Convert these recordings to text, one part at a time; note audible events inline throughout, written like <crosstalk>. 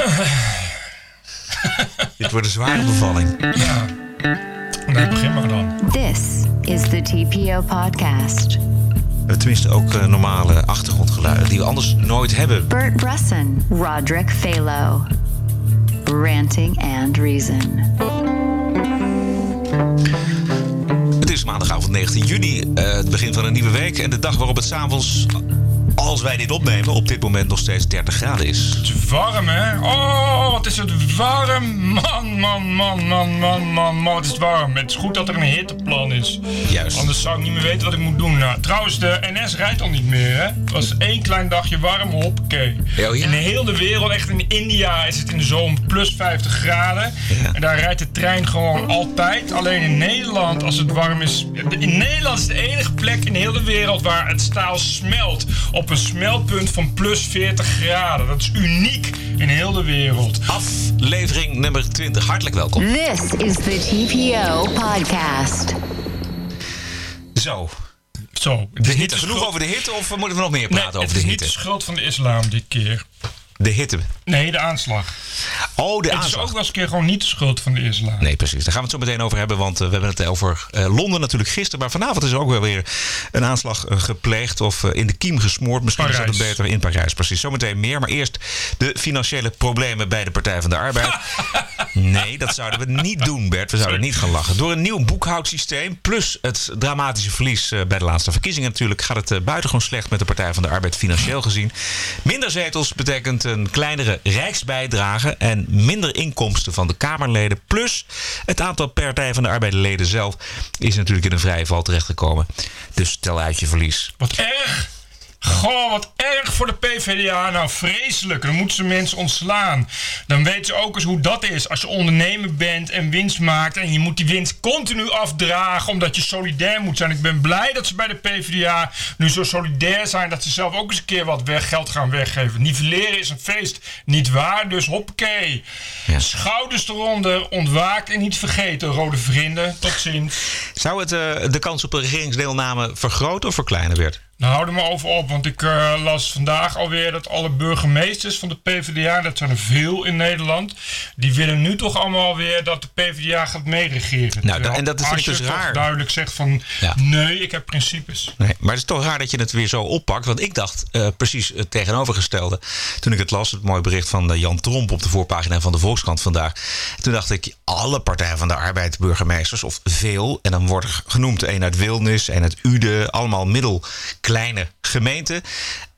<laughs> Dit wordt een zware bevalling. Ja. Nee, begin maar dan. This is the TPO podcast. Uh, Tenminste ook eh, normale achtergrondgeluiden die we anders nooit hebben. Bert Brusson, Roderick Phalo. Ranting and Reason. Het is maandagavond 19 juni, eh, het begin van een nieuwe week. En de dag waarop het s'avonds, als wij dit opnemen, op dit moment nog steeds 30 graden is. Het is warm, hè? Oh, wat is het warm. Man, man, man, man, man, man, man. Het is warm. Het is goed dat er een hitteplan is. Juist. Anders zou ik niet meer weten wat ik moet doen. Nou, trouwens, de NS rijdt al niet meer, hè? Het was één klein dagje warm. Oh, ja? In heel de wereld, echt in India, is het in de zomer plus 50 graden. Ja. En daar rijdt de trein gewoon altijd. Alleen in Nederland, als het warm is... In Nederland is de enige plek in heel de wereld waar het staal smelt. Op een smeltpunt van plus 40 graden. Dat is uniek in heel de wereld. Aflevering nummer 20. Hartelijk welkom. This is the TPO podcast. Zo, Zo, het de is niet hitte. Genoeg over de hitte of moeten we nog meer Nee, praten het over is de niet de hitte? schuld van de islam dit keer. De hitte. Nee, de aanslag. Oh, de Het is aanslag. ook wel eens een keer gewoon niet de schuld van de islam. Nee, precies. Daar gaan we het zo meteen over hebben. Want eh, we hebben het over eh, Londen natuurlijk gisteren. Maar vanavond is er ook wel weer een aanslag eh, gepleegd. Of in de kiem gesmoord. Misschien is dat beter in Parijs. Precies. Zometeen meer. Maar eerst de financiële problemen bij de Partij van de Arbeid. <laughs> nee, dat zouden we niet doen, Bert. We zouden niet gaan lachen. Door een nieuw boekhoudsysteem. Plus het dramatische verlies eh, bij de laatste verkiezingen natuurlijk. Gaat het eh, buitengewoon slecht met de Partij van de Arbeid financieel gezien. Minder zetels betekent een kleinere rijksbijdrage. En minder inkomsten van de Kamerleden. Plus het aantal Partij van de Arbeid leden zelf is natuurlijk in een vrije val terechtgekomen. Dus tel uit je verlies. Wat erg! Goh, wat erg voor de PvdA. Nou, vreselijk. Dan moeten ze mensen ontslaan. Dan weten ze ook eens hoe dat is. Als je ondernemer bent en winst maakt... en je moet die winst continu afdragen... omdat je solidair moet zijn. Ik ben blij dat ze bij de PvdA nu zo solidair zijn... dat ze zelf ook eens een keer wat weg, geld gaan weggeven. Nivelleren is een feest. Niet waar? Dus hoppakee. Ja. Schouders eronder. Ontwaakt en niet vergeten, rode vrienden. Tot ziens. Zou het eh, de kans op een regeringsdeelname vergroten of verkleinen, Bert? Nou, hou er maar over op, want ik eh, las vandaag alweer dat alle burgemeesters van de PvdA, dat zijn er veel in Nederland, die willen nu toch allemaal weer dat de PvdA gaat meeregeren. Nou, en dat ik Asscher dus toch raar. duidelijk zegt van, Ja. nee, ik heb principes. Nee, maar het is toch raar dat je het weer zo oppakt. Want ik dacht eh, precies het tegenovergestelde. Toen ik het las, het mooie bericht van eh, Jan Tromp op de voorpagina van de Volkskrant vandaag. Toen dacht ik, alle partijen van de arbeid, burgemeesters, of veel. En dan wordt er genoemd een uit Wilnis, een uit Uden. Allemaal middelkleine gemeenten.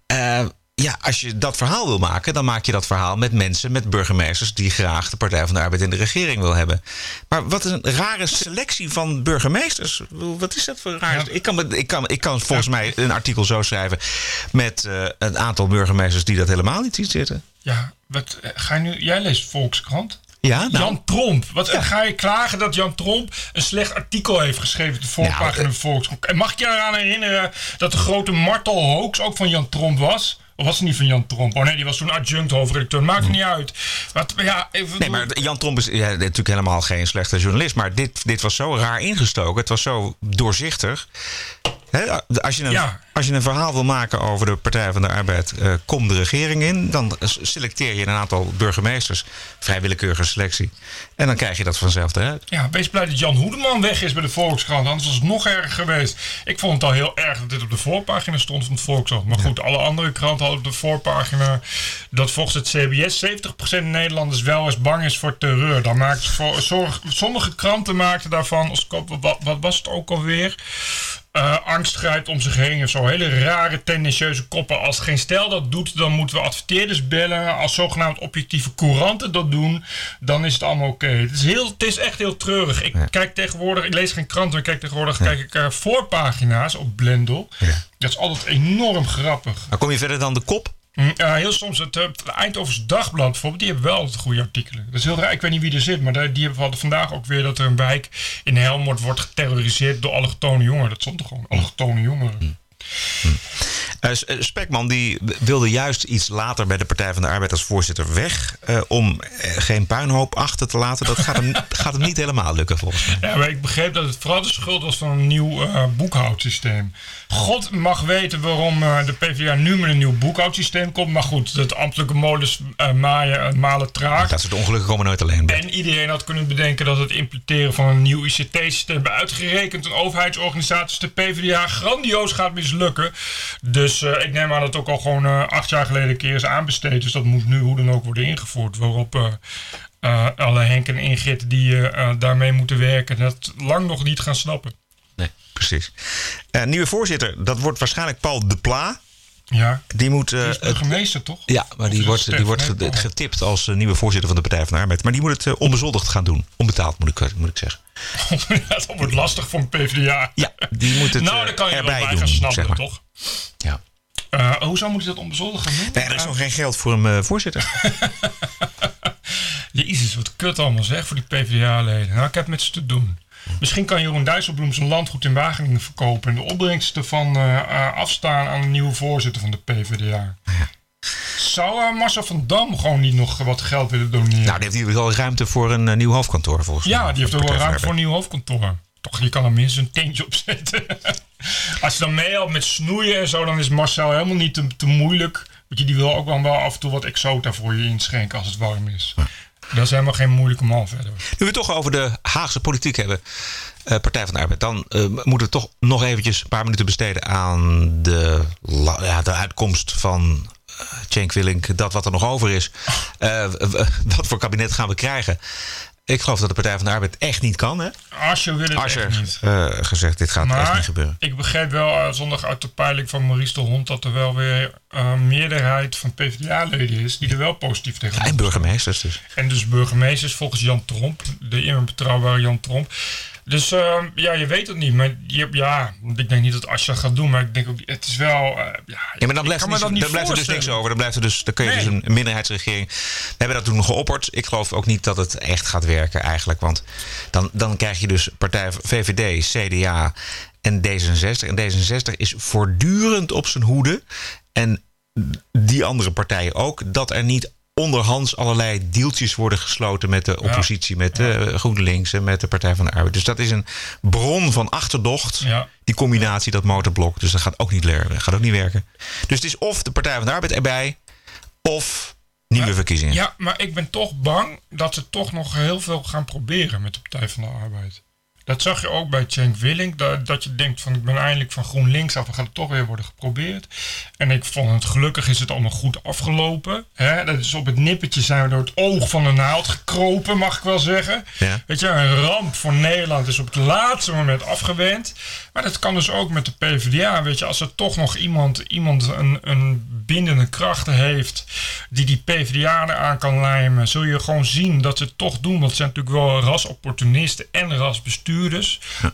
Eh, ja, als je dat verhaal wil maken, dan maak je dat verhaal met mensen, met burgemeesters die graag de Partij van de Arbeid in de regering wil hebben. Maar wat een rare selectie van burgemeesters. Wat is dat voor raar? Ja. Ik, kan, ik, kan, ik kan volgens mij een artikel zo schrijven met eh, een aantal burgemeesters die dat helemaal niet zien zitten. Ja, wat, eh, ga je nu, jij leest Volkskrant? Ja, nou, Jan Tromp. Wat Ja. ga je klagen dat Jan Tromp een slecht artikel heeft geschreven op de voorpagina Nou, van Volkskrant? En mag ik je eraan herinneren dat de grote Martel hoax ook van Jan Tromp was? Of was het niet van Jan Tromp? Oh nee, die was toen adjunct hoofdredacteur. Maakt niet uit. Wat, ja, even. Nee, maar Jan Tromp is ja, natuurlijk helemaal geen slechte journalist. Maar dit, dit was zo raar ingestoken. Het was zo doorzichtig. Als, je een, Ja. als je een verhaal wil maken over de Partij van de Arbeid, eh kom de regering in. Dan selecteer je een aantal burgemeesters. Vrij willekeurige selectie. En dan krijg je dat vanzelf eruit. Ja, wees blij dat Jan Hoedeman weg is bij de Volkskrant. Anders was het nog erger geweest. Ik vond het al heel erg dat dit op de voorpagina stond van het Volkskrant. Maar goed, alle andere kranten hadden op de voorpagina... dat volgens het CBS 70% Nederlanders wel eens bang is voor terreur. Dan maakt voor, zorg, sommige kranten maakten daarvan... Als, wat, wat was het ook alweer? Eh, angst grijpt om zich heen. Zo hele rare, tendentieuze koppen. Als geen stel dat doet, dan moeten we adverteerders bellen. Als zogenaamd objectieve couranten dat doen, dan is het allemaal oké. Het, is heel- het is echt heel treurig. Ik kijk tegenwoordig, ik lees geen kranten, maar ik kijk tegenwoordig kijk ik, eh, voorpagina's op Blendel. Ja. Dat is altijd enorm grappig. Maar kom je verder dan de kop? Mm, ja, heel soms, het, eh, het Eindhovens Dagblad bijvoorbeeld, die hebben wel goede artikelen. Dat is heel raar, ik weet niet wie er zit, maar die hebben vandaag ook weer dat er een wijk in Helmond wordt geterroriseerd door allochtone jongeren. Dat stond toch gewoon, allochtone jongeren. S- eh, Spekman die wilde juist iets later bij de Partij van de Arbeid als voorzitter weg. eh, om eh, geen puinhoop achter te laten. Dat gaat hem, <laughs> gaat hem niet helemaal lukken volgens mij. Ja, maar ik begreep dat het vooral de schuld was van een nieuw eh, boekhoudsysteem. God mag weten waarom eh, de PvdA nu met een nieuw boekhoudsysteem komt. Maar goed, dat ambtelijke eh, maaien, eh, malen traag. Dat soort ongelukken komen nooit alleen. En iedereen had kunnen bedenken dat het implementeren van een nieuw ICT-systeem bij uitgerekend een overheidsorganisatie de PvdA grandioos gaat mislukken. Dus eh, ik neem aan dat het ook al gewoon eh, acht jaar geleden een keer is aanbesteed. Dus dat moet nu hoe dan ook worden ingevoerd. Waarop eh, alle Henk en Ingrid die daarmee moeten werken dat lang nog niet gaan snappen. Nee, precies. Nieuwe voorzitter, dat wordt waarschijnlijk Paul de Pla. Ja, Die moet. eh, die is het- burgemeester toch? ja, maar Of die wordt, die wordt Paul. getipt als eh, nieuwe voorzitter van de Partij van de Arbeid. Maar die moet het eh, onbezoldigd gaan doen. Onbetaald moet ik, moet ik zeggen. <laughs> Dat wordt lastig voor een PvdA. Ja, die moet het nou, eh, dan kan je er wel erbij bij doen. gaan snappen, zeg maar. toch? Ja. Eh, hoezo moet hij dat onbezoldigd gaan doen? Nee, er is nog geen geld voor hem eh, voorzitter. <laughs> Jezus, wat kut allemaal zeg voor die PvdA-leden. Nou, ik heb met ze te doen. Misschien kan Jeroen Dijsselbloem zijn landgoed in Wageningen verkopen... en de opbrengst ervan eh, eh, afstaan aan de nieuwe voorzitter van de PvdA. Zou eh, Marcel van Dam gewoon niet nog wat geld willen doneren? nou, die heeft hier wel ruimte voor een nieuw hoofdkantoor volgens mij. ja, die heeft ook wel ruimte voor een nieuw hoofdkantoor. Toch, je kan er minstens een tentje op zetten. <laughs> Als je dan meehelpt met snoeien en zo... dan is Marcel helemaal niet te, te moeilijk. Want je, die wil ook wel, wel af en toe wat exota voor je inschenken als het warm is. Dat is helemaal geen moeilijke man verder. Nu we het toch over de Haagse politiek hebben, eh, Partij van de Arbeid, dan eh, moeten we toch nog eventjes een paar minuten besteden aan de, ja, de uitkomst van uh, Cenk Willink, dat wat er nog over is. Eh, w- wat voor kabinet gaan we krijgen? Ik geloof dat de Partij van de Arbeid echt niet kan. Hè? Asscher wil het Asscher echt niet. eh, gezegd, dit gaat echt niet gebeuren. ik begreep wel eh, zondag uit de peiling van Maurice de Hond... dat er wel weer een meerderheid van PvdA-leden is... die er wel positief tegen Ja, en burgemeesters dus. En dus burgemeesters volgens Jan Tromp. De immer betrouwbare Jan Tromp. Dus eh, ja, je weet het niet. Maar je, ja, ik denk niet dat Asscher gaat doen. Maar ik denk ook, het is wel... eh, ja, Ja, maar dan blijft, er, niet, dat dan blijft er dus niks over. Dan, blijft er dus, dan kun je Nee. dus een minderheidsregering. We hebben dat toen geopperd. Ik geloof ook niet dat het echt gaat werken eigenlijk. Want dan, dan krijg je dus partij VVD, CDA en D66. En D66 is voortdurend op zijn hoede. En die andere partijen ook. Dat er niet onderhands allerlei deeltjes worden gesloten met de oppositie, met de GroenLinks en met de Partij van de Arbeid. Dus dat is een bron van achterdocht. Ja. Die combinatie, dat motorblok. Dus dat gaat ook niet, ler- gaat ook niet werken. Dus het is of de Partij van de Arbeid erbij, of nieuwe verkiezingen. Ja, maar ik ben toch bang dat ze toch nog heel veel gaan proberen met de Partij van de Arbeid. Dat zag je ook bij Cenk Willink. Dat, dat je denkt van ik ben eindelijk van GroenLinks af. We gaan het toch weer worden geprobeerd. En ik vond het gelukkig is het allemaal goed afgelopen. Hè? Dat is op het nippertje zijn we door het oog van de naald gekropen, mag ik wel zeggen. Ja. Weet je, een ramp voor Nederland is op het laatste moment afgewend. Maar dat kan dus ook met de PvdA. Weet je, als er toch nog iemand, iemand een, een bindende kracht heeft die die PvdA eraan kan lijmen, zul je gewoon zien dat ze het toch doen. Want ze zijn natuurlijk wel rasopportunisten en rasbestuurders.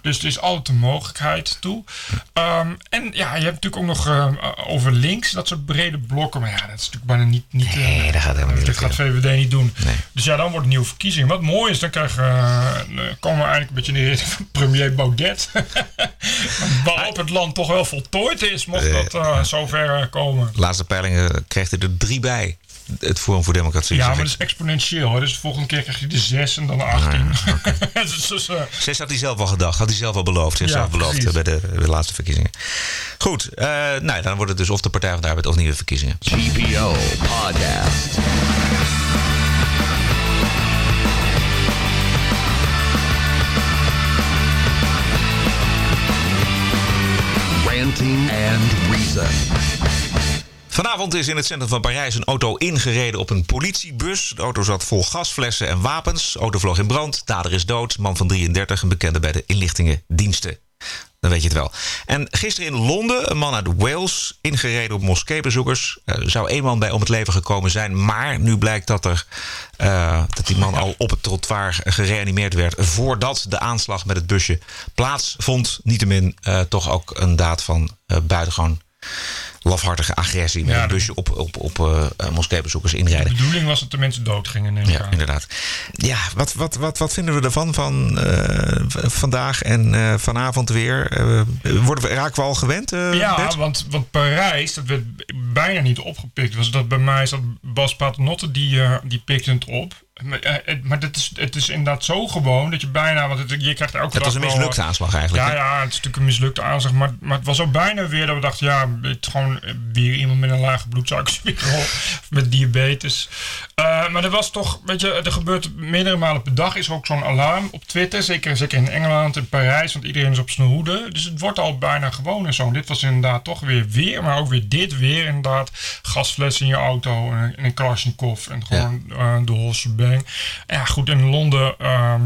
Dus er is altijd een mogelijkheid toe. Ehm, en ja, je hebt natuurlijk ook nog ehm, over links dat soort brede blokken. Maar ja, dat is natuurlijk bijna niet. niet Nee, eh, dat gaat helemaal niet Dat gaat. VVD niet doen. Nee. Dus ja, dan wordt het nieuwe verkiezingen. Wat mooi is, dan krijgen, eh, komen we eigenlijk een beetje in de richting van premier Baudet. <laughs> Waarop het land toch wel voltooid is, mocht Eh, dat eh, zover eh, komen. De laatste peilingen kreeg hij er drie bij. Het Forum voor Democratie. Ja, maar dat is exponentieel. Hè? Dus de volgende keer krijg je de 6 en dan de 18. <laughs> dus, dus, eh, Zes had hij zelf al gedacht, had hij zelf al beloofd. Zichzelf Ja, beloofd precies. eh, bij de, de laatste verkiezingen. Goed, eh, nou, dan wordt het dus of de Partij van de Arbeid of nieuwe verkiezingen. TPO Podcast. Ranting and Reason. Vanavond is in het centrum van Parijs een auto ingereden op een politiebus. De auto zat vol gasflessen en wapens. De auto vloog in brand. Dader is dood. Man van 33, een bekende bij de inlichtingendiensten. Dan weet je het wel. En gisteren in Londen, een man uit Wales, ingereden op moskeebezoekers. Er zou één man bij om het leven gekomen zijn. Maar nu blijkt dat, er, eh, dat die man al op het trottoir gereanimeerd werd. voordat de aanslag met het busje plaatsvond. Niettemin eh, toch ook een daad van eh buitengewoon lafhartige agressie met Ja, een dat- busje op, op, op eh, eh, moskeebezoekers De inrijden. bedoeling was dat de mensen dood gingen, neem Ja, aan. inderdaad. Ja, wat, wat, wat, wat vinden we ervan van eh, vandaag en vanavond weer? Worden we, raken we al gewend? Ja, Bert? want, want Parijs, dat werd bijna niet opgepikt. Was dat bij mij zat Bas Paternotte, die, die pikte het op. Maar, eh, het, is, het is inderdaad zo gewoon dat je bijna... Want het, je krijgt elke Het was een mislukte aanslag eigenlijk. Ja, ja, het is natuurlijk een mislukte aanslag. Maar, maar het was ook bijna weer dat we dachten... Ja, het gewoon weer iemand met een lage bloedsuikerspiegel. <laughs> met diabetes. Eh, maar er was toch... Weet je, er gebeurt meerdere malen per dag... is er ook zo'n alarm op Twitter. Zeker, zeker in Engeland en Parijs. Want iedereen is op zijn hoede. Dus het wordt al bijna gewoon en zo. Dit was inderdaad toch weer weer. Maar ook weer dit weer inderdaad. Gasfles in je auto. En, en een Kalashnikov. En gewoon eh, de whole Ja, goed. In Londen... ehm,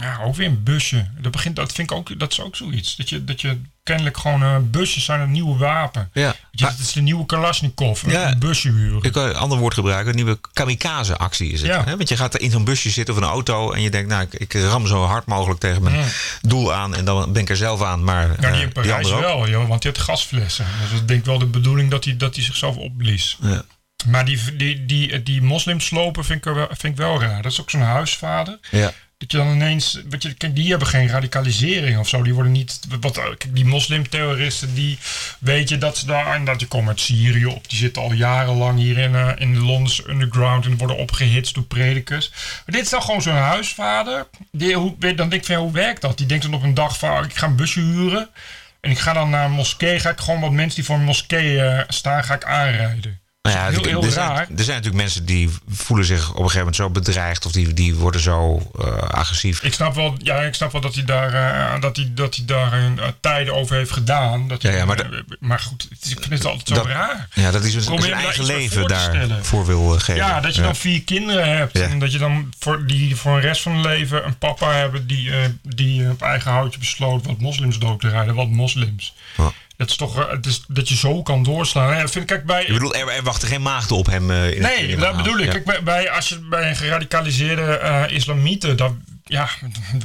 ja, ook weer een busje. Dat, begint, dat vind ik ook, dat is ook zoiets. Dat je, dat je kennelijk gewoon eh, busjes zijn een nieuwe wapen. Ja. Je, is de nieuwe Kalashnikov. Een Ja. busje huren. Ik kan een ander woord gebruiken, een nieuwe kamikaze-actie is het. Ja. Hè? Want je gaat in zo'n busje zitten of een auto en je denkt, nou, ik, ik ram zo hard mogelijk tegen mijn doel aan en dan ben ik er zelf aan. Maar Nou, die eh, in Parijs wel, joh, want die had gasflessen. Dus dat denk ik wel de bedoeling dat hij dat hij zichzelf opblies. Ja. Maar die, die, die, die moslimslopen vind ik, wel, vind ik wel raar. Dat is ook zo'n huisvader. Ja. Dat je dan ineens, weet je, kijk, die hebben geen radicalisering of zo. Die worden niet, wat, kijk, die moslimterroristen, die weet je dat ze daar, en dat die komen uit Syrië op. Die zitten al jarenlang hier in, eh, in de Londense underground en worden opgehitst door predikers. Maar dit is dan gewoon zo'n huisvader. Die, hoe, dan denk ik van, ja, hoe werkt dat? Die denkt dan op een dag van, oh, ik ga een busje huren. En ik ga dan naar een moskee, ga ik gewoon wat mensen die voor een moskee eh, staan, ga ik aanrijden. Nou ja, heel- heel er, zijn, raar. er zijn natuurlijk mensen die voelen zich op een gegeven moment zo bedreigd of die, die worden zo eh, agressief. Ik snap wel, ja, ik snap wel dat hij daar, eh, dat hij, dat hij daar eh, tijden over heeft gedaan. Dat hij, Ja, ja, maar maar goed, het is- ik vind het altijd zo Dat- raar. Ja, dat zijn, Probeer zijn eigen leven daarvoor wil geven. Ja, dat je dan vier kinderen hebt. En dat je dan voor, die voor de rest van hun leven een papa hebben die, die op eigen houtje besloot wat moslims dood te rijden. Wat moslims. Dat is toch eh, het is, dat je zo kan doorslaan. Ja, vind, ik, kijk, bij, Je bedoelt, er, er wachten geen maagden op hem eh, in het- in Nee, het dat bedoel ik. Ja. Kijk, bij, bij, als je bij een geradicaliseerde eh islamieten, dan, ja,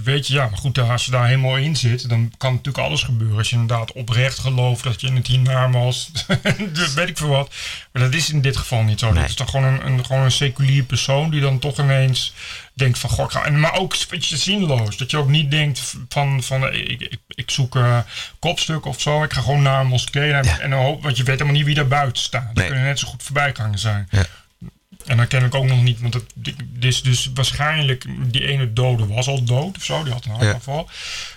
weet je, ja, maar goed, als je daar helemaal in zit, dan kan natuurlijk alles gebeuren. Als je inderdaad oprecht gelooft dat je in het hiernamaals, <laughs> dat weet ik veel wat. Maar dat is in dit geval niet zo. Nee. Dat is toch gewoon een, een, gewoon een seculier persoon die dan toch ineens denkt van, ga, en, maar ook een beetje zinloos. Dat je ook niet denkt van, van ik, ik, ik zoek eh kopstuk of zo, ik ga gewoon naar een moskee en, Ja. en dan hoop, want je weet helemaal niet wie daar buiten staat. Nee. kunnen net zo goed voorbijganger zijn. Ja. En dan ken ik ook nog niet, want het dit is dus waarschijnlijk die ene dode was al dood of zo, die had een hartaanval.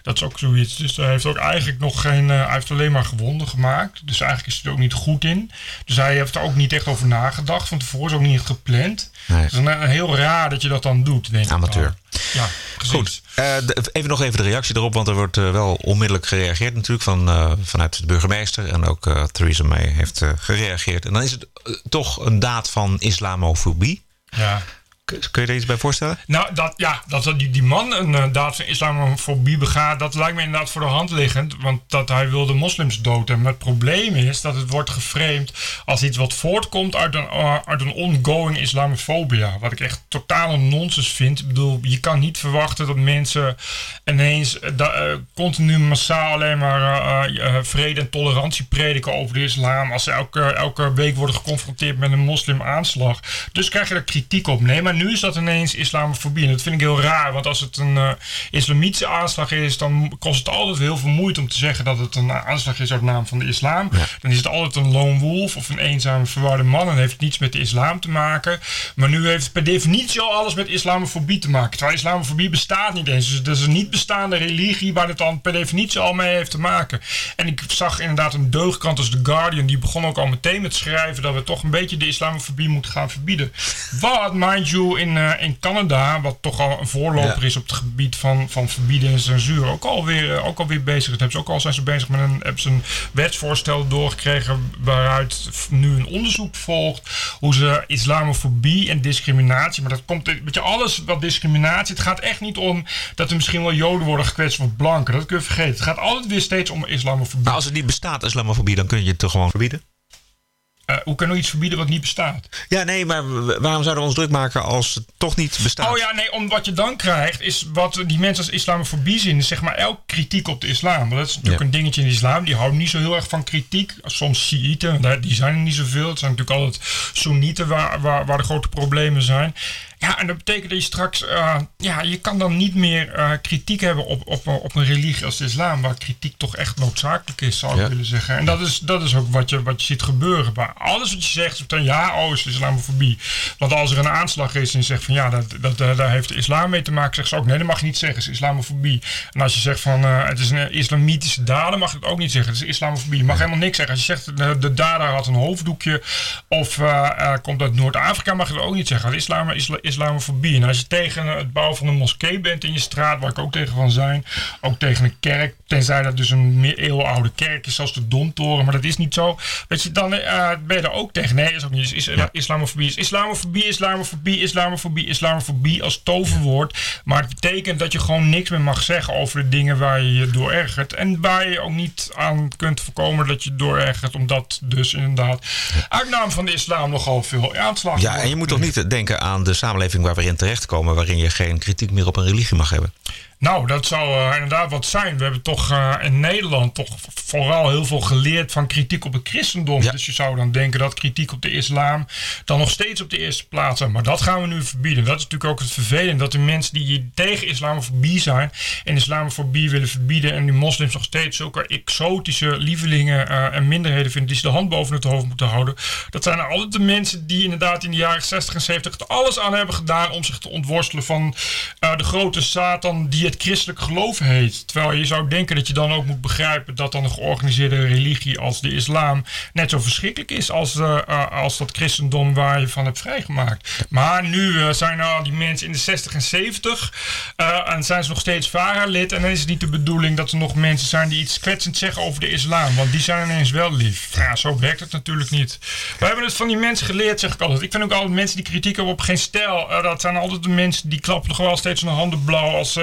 Dat is ook zoiets. Dus hij heeft ook eigenlijk nog geen, eh, hij heeft alleen maar gewonden gemaakt. Dus eigenlijk is hij er ook niet goed in. Dus hij heeft er ook niet echt over nagedacht. Van tevoren is ook niet gepland. Nee. Het is een, een heel raar dat je dat dan doet, denk ik. Amateur. Ja, precies. Goed, eh, even nog even de reactie erop, want er wordt eh, wel onmiddellijk gereageerd natuurlijk van, eh, vanuit de burgemeester. En ook Theresa May heeft gereageerd. En dan is het toch een daad van islamofobie. Ja. Kun je er iets bij voorstellen? Nou, dat, ja, dat die, die man een eh, daad van islamofobie begaat, dat lijkt me inderdaad voor de hand liggend. Want dat hij wilde moslims dood. Maar het probleem is dat het wordt geframed als iets wat voortkomt uit een, eh, uit een ongoing islamofobia. Wat ik echt totale nonsens vind. Ik bedoel, je kan niet verwachten dat mensen ineens eh, continu massaal alleen maar vrede en tolerantie prediken over de islam. Als ze elke, elke week worden geconfronteerd met een moslimaanslag. Dus krijg je er kritiek op. Nee, maar nu is dat ineens islamofobie. En dat vind ik heel raar. Want als het een eh, islamitische aanslag is, dan kost het altijd heel veel moeite om te zeggen dat het een aanslag is uit naam van de islam. Dan is het altijd een lone wolf of een eenzame verwarde man. En heeft het niets met de islam te maken. Maar nu heeft het per definitie al alles met islamofobie te maken. Terwijl islamofobie bestaat niet eens. Dus dat is een niet bestaande religie waar het dan per definitie al mee heeft te maken. En ik zag inderdaad een deugdkrant als The Guardian. Die begon ook al meteen met schrijven dat we toch een beetje de islamofobie moeten gaan verbieden. Wat, mind you, in, eh, in Canada, wat toch al een voorloper Ja. is op het gebied van, van verbieden en censuur, ook alweer, eh, ook alweer bezig. Dat hebben ze ook al zijn ze bezig met een, hebben ze een wetsvoorstel doorgekregen waaruit nu een onderzoek volgt hoe ze islamofobie en discriminatie, maar dat komt, weet je, alles wat discriminatie, het gaat echt niet om dat er misschien wel joden worden gekwetst of blanken, dat kun je vergeten. Het gaat altijd weer steeds om islamofobie. Maar als het niet bestaat, islamofobie, dan kun je het toch gewoon verbieden? Eh, hoe kunnen we iets verbieden wat niet bestaat? Ja, nee, maar waarom zouden we ons druk maken als het toch niet bestaat? Oh ja, nee, om wat je dan krijgt is wat die mensen als islamofobie zien. is Zeg maar elke kritiek op de islam. Want dat is natuurlijk Ja. een dingetje in de islam. Die houden niet zo heel erg van kritiek. Soms Shiiten, die zijn er niet zoveel. Het zijn natuurlijk altijd Soenieten waar, waar, waar de grote problemen zijn. Ja, en dat betekent dat je straks... eh, ja, je kan dan niet meer eh, kritiek hebben op, op, op een religie als de islam. Waar kritiek toch echt noodzakelijk is, zou ik Ja. willen zeggen. En dat is, dat is ook wat je, wat je ziet gebeuren. Maar alles wat je zegt, is dan ja, oh, is islamofobie. Want als er een aanslag is en je zegt van ja, dat, dat, daar heeft de islam mee te maken, zeggen ze ook nee, dat mag je niet zeggen, is islamofobie. En als je zegt van eh, het is een islamitische dader, mag je het ook niet zeggen, het is islamofobie. Je mag helemaal niks zeggen. Als je zegt de, de dader had een hoofddoekje of komt uit Noord-Afrika, mag je dat ook niet zeggen. Is islam, isla- islamofobie. En als je tegen het bouwen van een moskee bent in je straat, waar ik ook tegen van zijn, ook tegen een kerk, tenzij dat dus een meer eeuwenoude kerk is, zoals de Domtoren, maar dat is niet zo. Weet je, dan eh, ben je er ook tegen. Nee, is ook niet. Is, is, Islamofobie is islamofobie, islamofobie, islamofobie, islamofobie als toverwoord. Maar het betekent dat je gewoon niks meer mag zeggen over de dingen waar je je door ergert. En waar je ook niet aan kunt voorkomen dat je door ergert, omdat dus inderdaad uit naam van de islam nogal veel aanslag ja, en je moet toch niet denken aan de samenleving waar we in terechtkomen, waarin je geen kritiek meer op een religie mag hebben. Nou, dat zou eh, inderdaad wat zijn. We hebben toch eh, in Nederland toch vooral heel veel geleerd van kritiek op het christendom. Ja. Dus je zou dan denken dat kritiek op de islam dan nog steeds op de eerste plaats staat. Maar dat gaan we nu verbieden. Dat is natuurlijk ook het vervelende. Dat de mensen die tegen islamofobie zijn en islamofobie willen verbieden en die moslims nog steeds zulke exotische lievelingen eh, en minderheden vinden die ze de hand boven het hoofd moeten houden. Dat zijn altijd de mensen die inderdaad in de jaren 60 en 70 er alles aan hebben gedaan om zich te ontworstelen van de grote Satan die het christelijk geloof heet. Terwijl je zou denken dat je dan ook moet begrijpen dat dan een georganiseerde religie als de islam net zo verschrikkelijk is als, eh, eh, als dat christendom waar je van hebt vrijgemaakt. Maar nu eh, zijn al die mensen in de 60 en 70 eh, en zijn ze nog steeds VARA-lid. En dan is het niet de bedoeling dat er nog mensen zijn die iets kwetsend zeggen over de islam. Want die zijn ineens wel lief. Ja, zo werkt het natuurlijk niet. We hebben het van die mensen geleerd, zeg ik altijd. Ik vind ook altijd mensen die kritiek hebben op geen stijl. dat zijn altijd de mensen die klappen toch wel steeds hun handen blauw als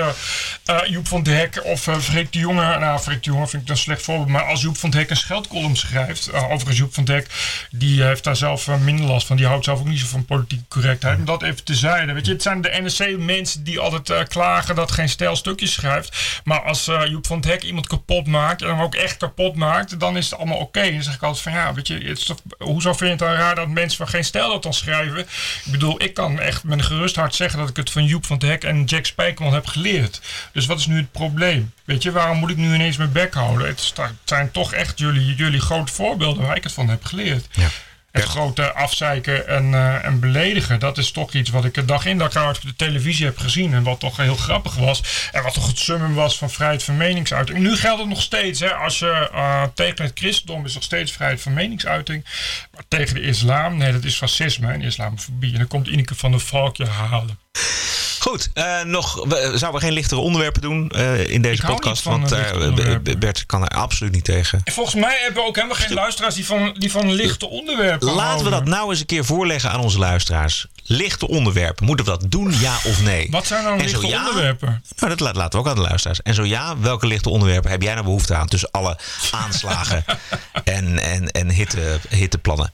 eh, Joep van het Hek of uh, Freek de Jonge. Nou, Freek de Jonge vind ik een slecht voorbeeld. Maar als Joep van het Hek een scheldcolumn schrijft. eh, overigens, Joep van het Hek die heeft daar zelf minder last van. Die houdt zelf ook niet zo van politieke correctheid. Maar dat even tezijde. Weet je, het zijn de NSC-mensen die altijd klagen dat geen stijl stukjes schrijft. Maar als Joep van het Hek iemand kapot maakt. En hem ook echt kapot maakt. Dan is het allemaal oké. Dan zeg ik altijd van ja, weet je. Het is toch, hoezo vind je het dan raar dat mensen van geen stijl dat dan schrijven? Ik bedoel, ik kan echt met een gerust hart zeggen dat ik het van Joep van het Hek en Jack Spijkerman heb geleerd. Dus wat is nu het probleem? Weet je, waarom moet ik nu ineens mijn bek houden? Het, zijn toch echt jullie, jullie grote voorbeelden waar ik het van heb geleerd. Ja. Het Ja. grote afzeiken en, eh, en beledigen, dat is toch iets wat ik er dag in dag uit op de televisie heb gezien. En wat toch heel grappig was. En wat toch het summum was van vrijheid van meningsuiting. Nu geldt het nog steeds. Hè, als je eh, tegen het christendom is nog steeds vrijheid van meningsuiting. Maar tegen de islam, nee, dat is fascisme en islamofobie. En dan komt Ineke van der Valk je halen. Goed, eh, nog, we, zouden we geen lichtere onderwerpen doen in deze Ik hou podcast? niet van, Want onderwerpen. Bert kan er absoluut niet tegen. En volgens mij hebben we ook helemaal geen luisteraars die van, die van lichte onderwerpen Laten we dat nou eens een keer voorleggen aan onze luisteraars. Lichte onderwerpen, moeten we dat doen, ja of nee? Wat zijn zo lichte ja- onderwerpen? Nou, dat laten we ook aan de luisteraars. En zo ja, welke lichte onderwerpen heb jij nou behoefte aan tussen alle aanslagen <laughs> en, en, en hitte, hitteplannen?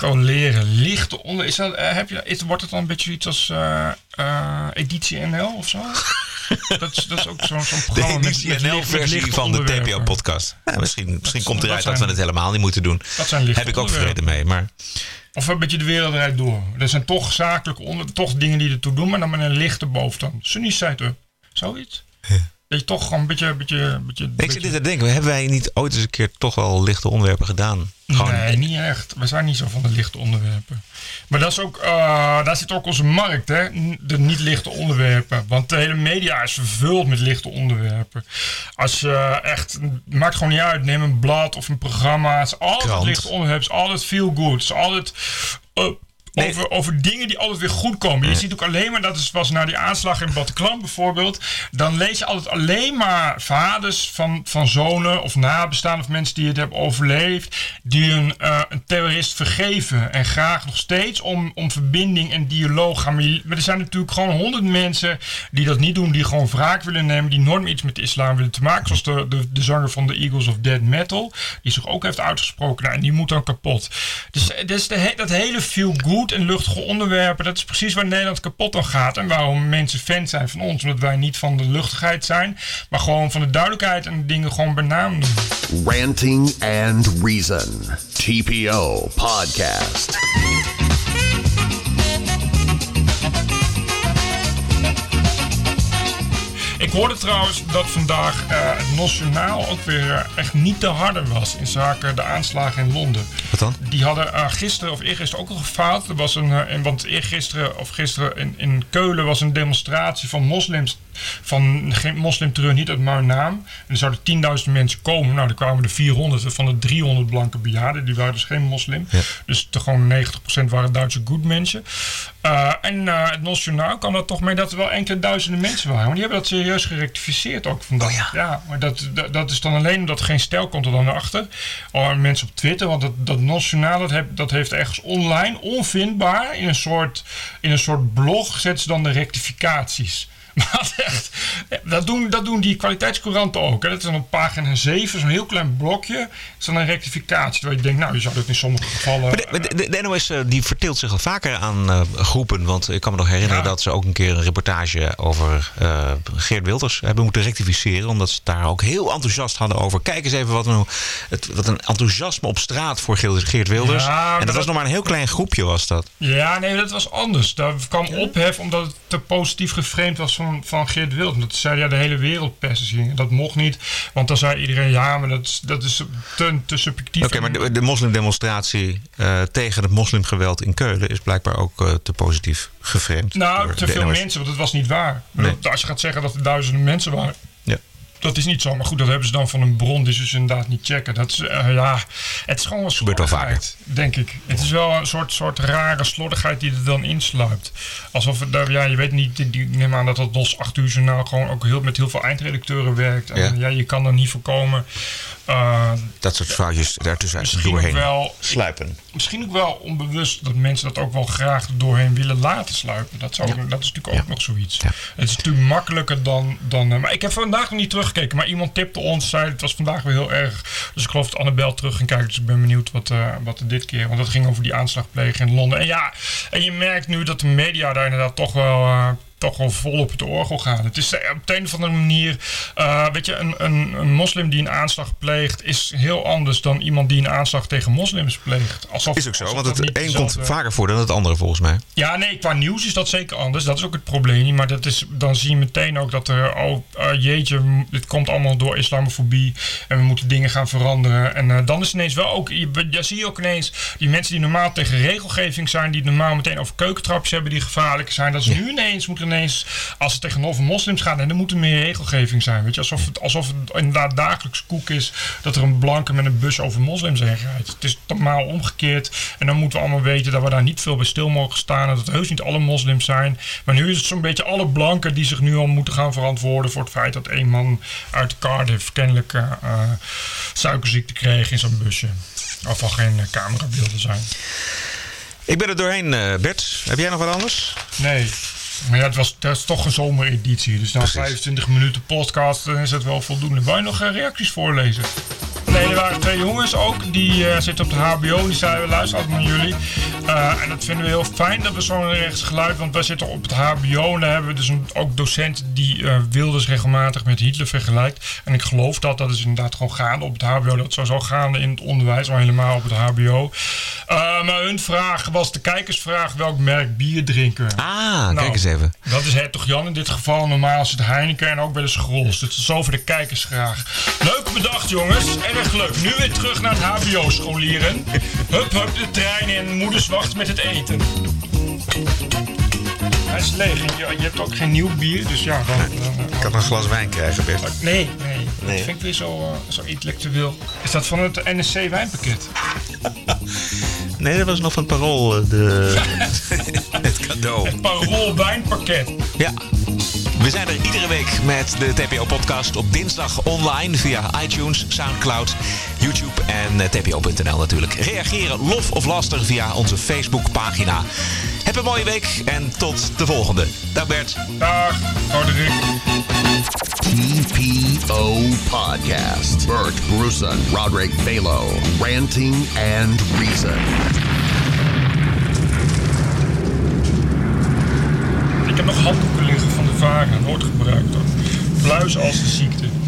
kan leren. Lichte onder. Is dat, eh, heb je, is, wordt het dan een beetje iets als eh, eh, Editie NL of zo? <laughs> dat, is, dat is ook zo'n <laughs> De programma met, met NL-versie van de. TPO-podcast. Ja, misschien misschien komt dat eruit dat we zijn- het helemaal niet moeten doen. Dat zijn Heb ik ook vrede mee. Maar Of een beetje de wereld eruit door. Er zijn toch zakelijke onder, toch dingen die ertoe doen, maar dan met een lichte bovenstand. Sunny side up. Zoiets. Dat je toch gewoon een beetje... beetje, beetje ik beetje- zit dit te denken, hebben wij niet ooit eens een keer toch wel lichte onderwerpen gedaan? Gewoon, Nee, niet echt. We zijn niet zo van de lichte onderwerpen. Maar dat is ook, eh, daar zit ook onze markt, hè? De niet lichte onderwerpen. Want de hele media is vervuld met lichte onderwerpen. Als je echt, maakt gewoon niet uit, neem een blad of een programma. Het is altijd lichte onderwerpen. Het is altijd feel good. Het is altijd, eh, Nee. over, over dingen die altijd weer goed komen. Je ziet ook alleen maar, dat is, was na die aanslag in Bataclan bijvoorbeeld. Dan lees je altijd alleen maar vaders van, van zonen of nabestaanden of mensen die het hebben overleefd. Die een, eh, een terrorist vergeven. En graag nog steeds om, om verbinding en dialoog gaan. Maar, er zijn natuurlijk gewoon honderd mensen die dat niet doen. Die gewoon wraak willen nemen. Die nooit meer iets met de islam willen te maken. Zoals de, de, de zanger van de Eagles of Dead Metal. Die zich ook heeft uitgesproken. Nou, en die moet dan kapot. Dus, dus de, dat hele feel good en luchtige onderwerpen. Dat is precies waar Nederland kapot aan gaat. En waarom mensen fan zijn van ons. Omdat wij niet van de luchtigheid zijn. Maar gewoon van de duidelijkheid en dingen gewoon bij doen. Ranting and Reason. TPO Podcast. Ik hoorde trouwens dat vandaag eh, het Nationaal ook weer eh, echt niet te harde was in zaken de aanslagen in Londen. Wat dan? Die hadden eh, gisteren of eergisteren ook al gefaald. Er was een, en want eergisteren of gisteren in, in Keulen was een demonstratie van moslims. Van geen moslimterreur, niet uit mijn naam. En er zouden 10.000 mensen komen. Nou, er kwamen er 400 van de 300 blanke bejaarden. Die waren dus geen moslim. Ja. Dus gewoon 90% waren Duitse good mensen. Eh, en eh, het Nationaal kwam er toch mee dat er wel enkele duizenden mensen waren. Maar die hebben dat serieus gerectificeerd ook vandaag. Oh ja. maar dat, dat, dat is dan alleen omdat geen stijl komt er dan achter. Oh, mensen op Twitter, want dat, dat Nationaal dat, heb, dat heeft ergens online, onvindbaar, in een soort, in een soort blog, zetten ze dan de rectificaties. <laughs> Maar echt, dat doen, dat doen die kwaliteitscouranten ook. Hè. Dat is dan op pagina 7, zo'n heel klein blokje. is dan een rectificatie. Terwijl je denkt, nou, je zou dat in sommige gevallen... Maar de, de, de NOS eh, die verteelt zich al vaker aan eh, groepen. Want ik kan me nog herinneren Ja. dat ze ook een keer een reportage over eh, Geert Wilders hebben moeten rectificeren. Omdat ze daar ook heel enthousiast hadden over. Kijk eens even wat een, het, wat een enthousiasme op straat voor Geert Wilders. Ja, en dat, was nog maar een heel klein groepje was dat. Ja, nee, dat was anders. Daar kwam ophef omdat het te positief geframed was van, van Geert Wilders. Dat zei ja, de hele wereld persen zien. Dat mocht niet, want dan zei iedereen ja, maar dat is, dat is te, te subjectief. Oké, maar de, de moslimdemonstratie eh, tegen het moslimgeweld in Keulen is blijkbaar ook eh, te positief geframed. Nou, te veel NOS. mensen, want dat was niet waar. Nee. Als je gaat zeggen dat er duizenden mensen waren. Dat is niet zo. Maar goed, dat hebben ze dan van een bron die ze dus inderdaad niet checken. Dat is, eh, ja, het is gewoon wel slordigheid, denk ik. Het is wel een soort, soort rare slordigheid die er dan insluipt. Alsof het, daar- ja, je weet niet, die- ik neem aan dat dat DOS 8 uur journaal gewoon ook heel, met heel veel eindredacteuren werkt. En Ja. ja, je kan er niet voorkomen. Eh, Dat soort foutjes daartussen misschien doorheen wel sluipen. misschien ook wel onbewust dat mensen dat ook wel graag doorheen willen laten sluipen. Dat, zou, dat is natuurlijk ook nog zoiets. Ja. Het is natuurlijk makkelijker dan. dan eh, maar ik heb vandaag nog niet teruggekeken. Maar iemand tipte ons, zei het was vandaag weer heel erg. Dus ik geloof dat Annabel terug ging kijken. Dus ik ben benieuwd wat, eh, wat er dit keer. Want dat ging over die aanslagpleger in Londen. En ja, en je merkt nu dat de media daar inderdaad toch wel. Toch wel vol op het orgel gaan. Het is eh, op de een of andere manier, eh, weet je, een, een, een moslim die een aanslag pleegt, is heel anders dan iemand die een aanslag tegen moslims pleegt. Alsof, Is ook zo, want het een komt vaker voor dan het andere volgens mij. Ja, nee, qua nieuws is dat zeker anders. Dat is ook het probleem. Maar dat is, dan zie je meteen ook dat er, oh eh, jeetje, dit komt allemaal door islamofobie. En we moeten dingen gaan veranderen. En dan is ineens wel ook, je, je zie je ook ineens die mensen die normaal tegen regelgeving zijn, die normaal meteen over keukentrapjes hebben die gevaarlijk zijn. Dat is nu ineens, moet er ineens, als het tegenover moslims gaat, en dan moet er meer regelgeving zijn. Weet je, alsof het, alsof het inderdaad dagelijks koek is dat er een blanke met een bus over moslims heen rijdt. Het is normaal omgekeerd. En dan moeten we allemaal weten dat we daar niet veel bij stil mogen staan. En dat het heus niet alle moslims zijn. Maar nu is het zo'n beetje alle blanken die zich nu al moeten gaan verantwoorden voor het feit dat een man uit Cardiff kennelijk eh, eh, suikerziekte kreeg in zijn busje. Of al geen eh, camerabeelden zijn. Ik ben er doorheen, Bert. Heb jij nog wat anders? Nee. Maar ja, het was, dat is toch een zomereditie. Dus na Precies. 25 minuten podcast dan is het wel voldoende. Wil je nog eh, reacties voorlezen? Nee, er waren twee jongens ook. Die eh, zitten op de HBO. Die zeiden, luister altijd naar jullie. Eh, en dat vinden we heel fijn dat we zo'n rechts geluid... Want wij zitten op het HBO. En daar hebben we dus een, ook docenten die eh Wilders regelmatig met Hitler vergelijkt. En ik geloof dat. Dat is inderdaad gewoon gaande op het HBO. Dat zou zo gaande in het onderwijs. Maar helemaal op het HBO. Maar hun vraag was de kijkersvraag. Welk merk bier drinken we? Ah, Nou, kijk eens even. Dat is Hertog Jan in dit geval. Normaal is het Heineken en ook bij de Schrols. Dus zo voor de kijkers graag. Leuk bedacht jongens. Erg leuk. Nu weer terug naar het hbo-scholieren. Hup hup de trein in. Moeders wacht met het eten. Hij is leeg. Je, je hebt ook geen nieuw bier. Dus ja, dan... dan- Ik kan een glas wijn krijgen, Bert. nee, nee. Dat vind ik weer zo, eh, zo intellectueel. Is dat van het NSC wijnpakket? <laughs> Nee, dat was nog van het parool. eh, De, <laughs> <laughs> het cadeau. Het parool wijnpakket. Ja. We zijn er iedere week met de TPO-podcast op dinsdag online via iTunes, Soundcloud, YouTube en eh, tpo.nl natuurlijk. Reageren, lof of laster via onze Facebookpagina. Heb een mooie week en tot de volgende. Dag Bert. Dag, Roderick. TPO Podcast. Bert Bruson, Roderick Balo, Ranting and Reason. De varen. Nooit gebruikt hoor. Pluis als de ziekte.